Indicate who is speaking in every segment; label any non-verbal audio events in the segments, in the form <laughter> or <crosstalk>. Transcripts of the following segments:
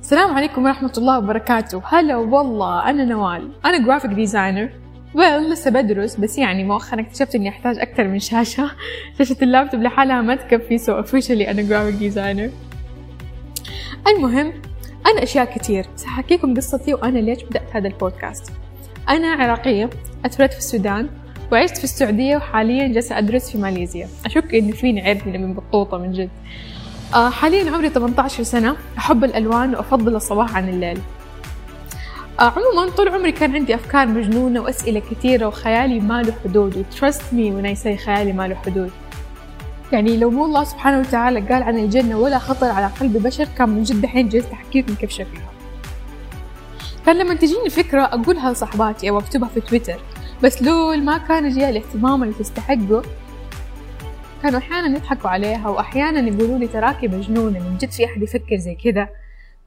Speaker 1: السلام عليكم ورحمة الله وبركاته. هلا والله أنا نوال. أنا graphic designer well لسه بدرس بس يعني مؤخرا اكتشفت إني أحتاج أكثر من شاشة. <laughs> شاشة اللابتوب لحالها ما تكفي so officially أنا graphic designer المهم أنا أشياء كتير سأحكيكم قصتي وأنا ليش بدأت هذا البودكاست. أنا عراقية أتولدت في السودان وعشت في السعودية وحاليا جالسة أدرس في ماليزيا. أشك إن فيني عرق من بطوطة من جد. حاليا عمري 18 سنة أحب الألوان وأفضل الصباح عن الليل. آه عموما طول عمري كان عندي أفكار مجنونة وأسئلة كثيرة وخيالي ما له حدود وترست مي I say خيالي ما له حدود. يعني لو مو الله سبحانه وتعالى قال عن الجنة ولا خطر على قلب بشر كان من جد الحين جلست أحكي لكم كيف شكلها. كان لما تجيني فكرة أقولها لصحباتي أو أكتبها في تويتر بس لول ما كان جاء الاهتمام اللي تستحقه كانوا أحيانا يضحكوا عليها وأحيانا يقولوا لي تراكي مجنونة من جد في أحد يفكر زي كذا.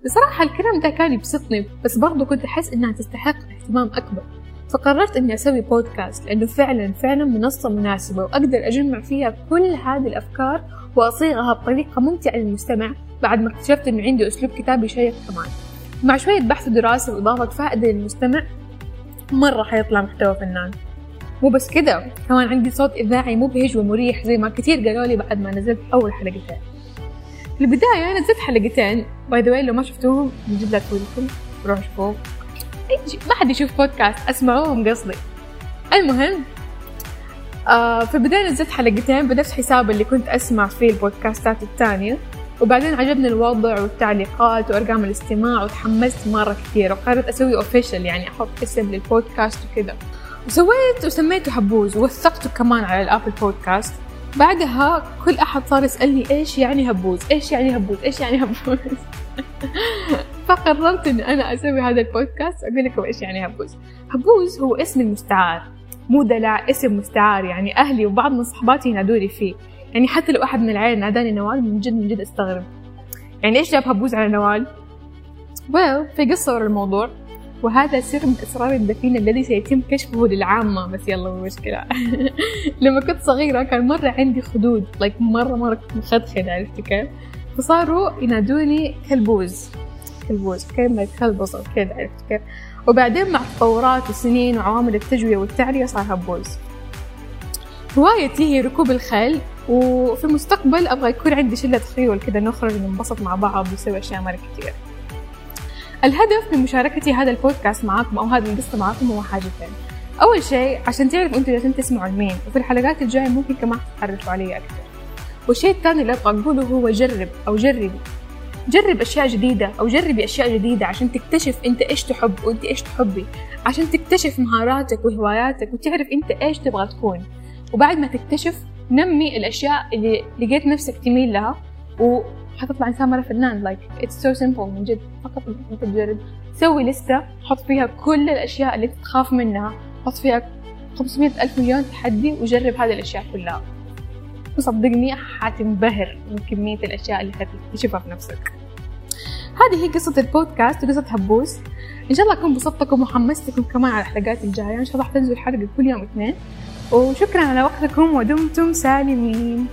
Speaker 1: بصراحة الكلام ده كان يبسطني بس برضو كنت أحس إنها تستحق اهتمام أكبر. فقررت إني أسوي بودكاست لأنه فعلا فعلا منصة مناسبة وأقدر أجمع فيها كل هذه الأفكار وأصيغها بطريقة ممتعة للمستمع بعد ما اكتشفت إنه عندي أسلوب كتابي شيق كمان. مع شوية بحث ودراسة وإضافة فائدة للمستمع مرة حيطلع محتوى فنان. مو بس كده. كمان عندي صوت إذاعي مبهج ومريح زي ما كتير قالوا لي بعد ما نزلت أول حلقتين. في البداية نزلت حلقتين. باي ذا لو ما شفتوهم لا تفوتكم روحوا شوفوهم ما حد يشوف بودكاست أسمعوهم قصدي. المهم آه في البداية نزلت حلقتين بنفس حساب اللي كنت أسمع فيه البودكاستات الثانية وبعدين عجبني الوضع والتعليقات وأرقام الاستماع وتحمست مرة كثير. وقررت أسوي أوفيشل يعني أحط اسم للبودكاست وكذا. وسويت وسميته هبوز ووثقته كمان على ال Apple Podcast. بعدها كل أحد صار يسألني إيش يعني هبوز إيش يعني هبوز إيش يعني هبوز <laughs> فقررت إن أنا أسوي هذا البودكاست أقول لكم إيش يعني هبوز هبوز هو اسم المستعار مو دلع اسم مستعار. يعني أهلي وبعض من صحباتي ينادوني فيه. يعني حتى لو أحد من العيلة ناداني نوال من جد من جد أستغرب. يعني إيش جاب هبوز على نوال؟ well في قصة ورا الموضوع. وهذا سر من أسرار الدفين الذي سيتم كشفه للعامة. بس يلا مو مشكلة. <laughs> لما كنت صغيرة كان مرة عندي خدود. Like مرة مرة كنت مخدخنة عرفت كيف؟ فصاروا ينادوني كلبوز. كلبوز. كلمة كلبوز أو كذا عرفت كيف؟ وبعدين مع تطورات السنين وعوامل التجوية والتعرية صار هبوز هوايتي هي ركوب الخيل. وفي المستقبل أبغى يكون عندي شلة خيول كذا نخرج وننبسط مع بعض ونسوي أشياء مرة كثير. الهدف من مشاركتي هذا البودكاست معاكم أو هذه القصة معاكم هو حاجتين أول شيء عشان تعرفوا أنتوا جالسين تسمعوا لمين وفي الحلقات الجاية ممكن كمان تتعرفوا علي أكثر والشيء الثاني اللي أبغى أقوله هو جرب أو جربي. جرب أشياء جديدة أو جربي أشياء جديدة عشان تكتشف أنت إيش تحب وأنت إيش تحبي. عشان تكتشف مهاراتك وهواياتك وتعرف أنت إيش تبغى تكون. وبعد ما تكتشف نمي الأشياء اللي لقيت نفسك تميل لها وحتطلع إنسان مرة فنان. like it's so simple من جد. فقط أنت تجرب. سوي لستة حط فيها كل الأشياء اللي تخاف منها. حط فيها 500 ألف مليون تحدي وجرب هذه الأشياء كلها. وصدقني حتنبهر من كمية الأشياء اللي حتكتشفها في نفسك. هذه هي قصة البودكاست وقصة هبوز. إن شاء الله أكون بسطتكم وحمستكم كمان على الحلقات الجاية. إن شاء الله حتنزل حلقة كل يوم اثنين. وشكرا على وقتكم ودمتم سالمين.